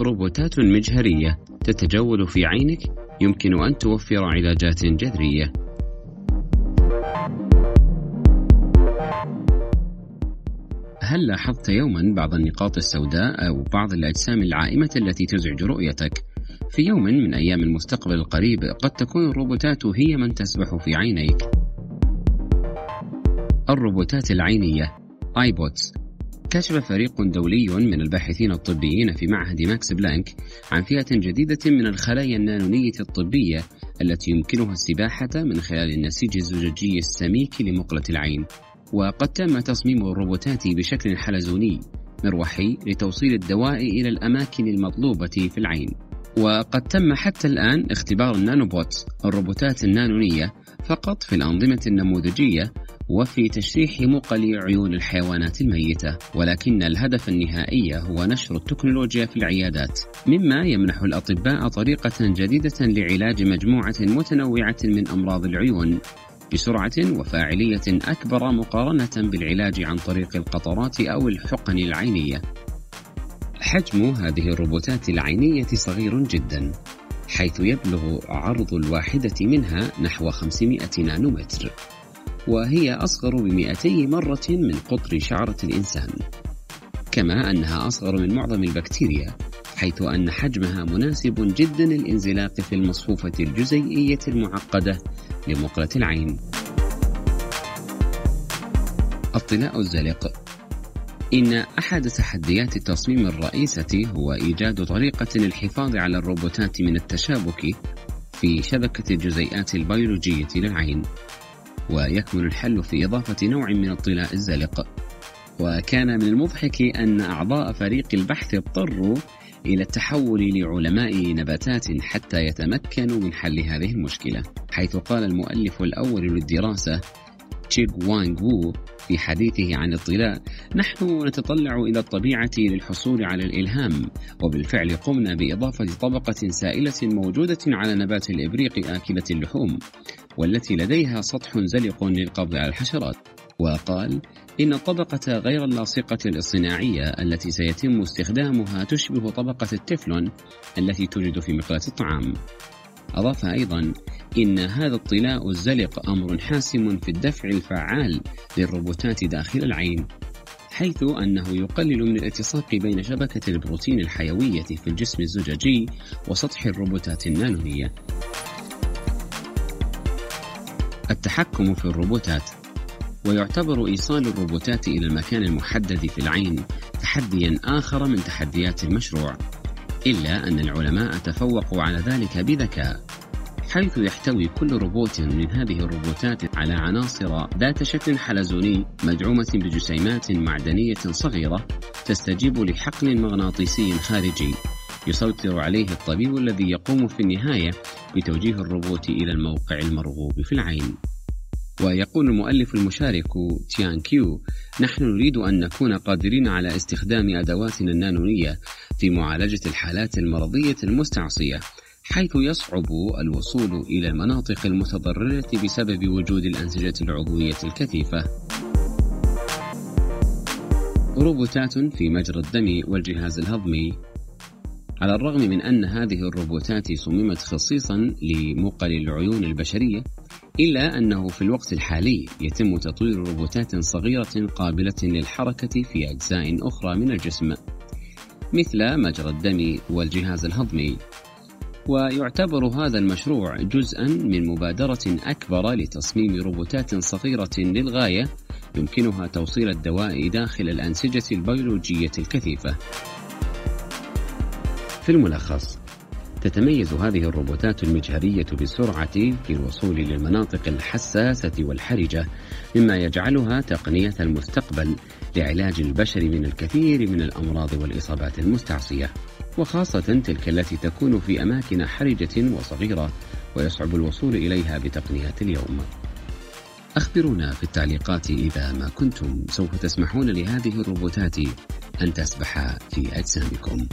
روبوتات مجهرية تتجول في عينك يمكن أن توفر علاجات جذرية. هل لاحظت يوما بعض النقاط السوداء أو بعض الأجسام العائمة التي تزعج رؤيتك؟ في يوم من أيام المستقبل القريب قد تكون الروبوتات هي من تسبح في عينيك. الروبوتات العينية آيبوتس كشف فريق دولي من الباحثين الطبيين في معهد ماكس بلانك عن فئة جديدة من الخلايا النانونية الطبية التي يمكنها السباحة من خلال النسيج الزجاجي السميك لمقلة العين. وقد تم تصميم الروبوتات بشكل حلزوني مروحي لتوصيل الدواء إلى الأماكن المطلوبة في العين. وقد تم حتى الآن اختبار النانوبوت الروبوتات النانونية فقط في الأنظمة النموذجية وفي تشريح مقل عيون الحيوانات الميتة ولكن الهدف النهائي هو نشر التكنولوجيا في العيادات مما يمنح الأطباء طريقة جديدة لعلاج مجموعة متنوعة من أمراض العيون بسرعة وفاعلية أكبر مقارنة بالعلاج عن طريق القطرات أو الحقن العينية. حجم هذه الروبوتات العينية صغير جدا، حيث يبلغ عرض الواحدة منها نحو 500 نانومتر، وهي أصغر ب 200 مرة من قطر شعرة الإنسان. كما أنها أصغر من معظم البكتيريا، حيث أن حجمها مناسب جدا للانزلاق في المصفوفة الجزيئية المعقدة لمقلة العين. الطلاء الزلق إن أحد تحديات التصميم الرئيسة هو إيجاد طريقة للحفاظ على الروبوتات من التشابك في شبكة الجزيئات البيولوجية للعين، ويكمن الحل في إضافة نوع من الطلاء الزلق. وكان من المضحك أن أعضاء فريق البحث اضطروا إلى التحول لعلماء نباتات حتى يتمكنوا من حل هذه المشكلة حيث قال المؤلف الأول للدراسة تشيغ وانغ وو في حديثه عن الطلاء نحن نتطلع إلى الطبيعة للحصول على الإلهام وبالفعل قمنا بإضافة طبقة سائلة موجودة على نبات الإبريق آكلة اللحوم والتي لديها سطح زلق للقبض على الحشرات وقال إن الطبقة غير اللاصقة الاصطناعية التي سيتم استخدامها تشبه طبقة التفلون التي توجد في مقلاة الطعام. أضاف أيضا إن هذا الطلاء الزلق أمر حاسم في الدفع الفعال للروبوتات داخل العين حيث أنه يقلل من الالتصاق بين شبكة البروتين الحيوية في الجسم الزجاجي وسطح الروبوتات النانونية. التحكم في الروبوتات ويعتبر إيصال الروبوتات إلى المكان المحدد في العين تحديا آخر من تحديات المشروع إلا أن العلماء تفوقوا على ذلك بذكاء حيث يحتوي كل روبوت من هذه الروبوتات على عناصر ذات شكل حلزوني مدعومة بجسيمات معدنية صغيرة تستجيب لحقل مغناطيسي خارجي يسيطر عليه الطبيب الذي يقوم في النهاية بتوجيه الروبوت إلى الموقع المرغوب في العين. ويقول المؤلف المشارك تيان كيو نحن نريد أن نكون قادرين على استخدام أدواتنا النانونية في معالجة الحالات المرضية المستعصية حيث يصعب الوصول إلى المناطق المتضررة بسبب وجود الأنسجة العضوية الكثيفة روبوتات في مجرى الدم والجهاز الهضمي على الرغم من أن هذه الروبوتات صممت خصيصا لمقل العيون البشرية إلا أنه في الوقت الحالي يتم تطوير روبوتات صغيرة قابلة للحركة في أجزاء أخرى من الجسم مثل مجرى الدم والجهاز الهضمي ويعتبر هذا المشروع جزءا من مبادرة أكبر لتصميم روبوتات صغيرة للغاية يمكنها توصيل الدواء داخل الأنسجة البيولوجية الكثيفة. في الملخص. تتميز هذه الروبوتات المجهرية بالسرعة في الوصول للمناطق الحساسة والحرجة مما يجعلها تقنية المستقبل لعلاج البشر من الكثير من الأمراض والإصابات المستعصية. وخاصة تلك التي تكون في أماكن حرجة وصغيرة ويصعب الوصول إليها بتقنيات اليوم. أخبرونا في التعليقات إذا ما كنتم سوف تسمحون لهذه الروبوتات أن تسبح في أجسامكم.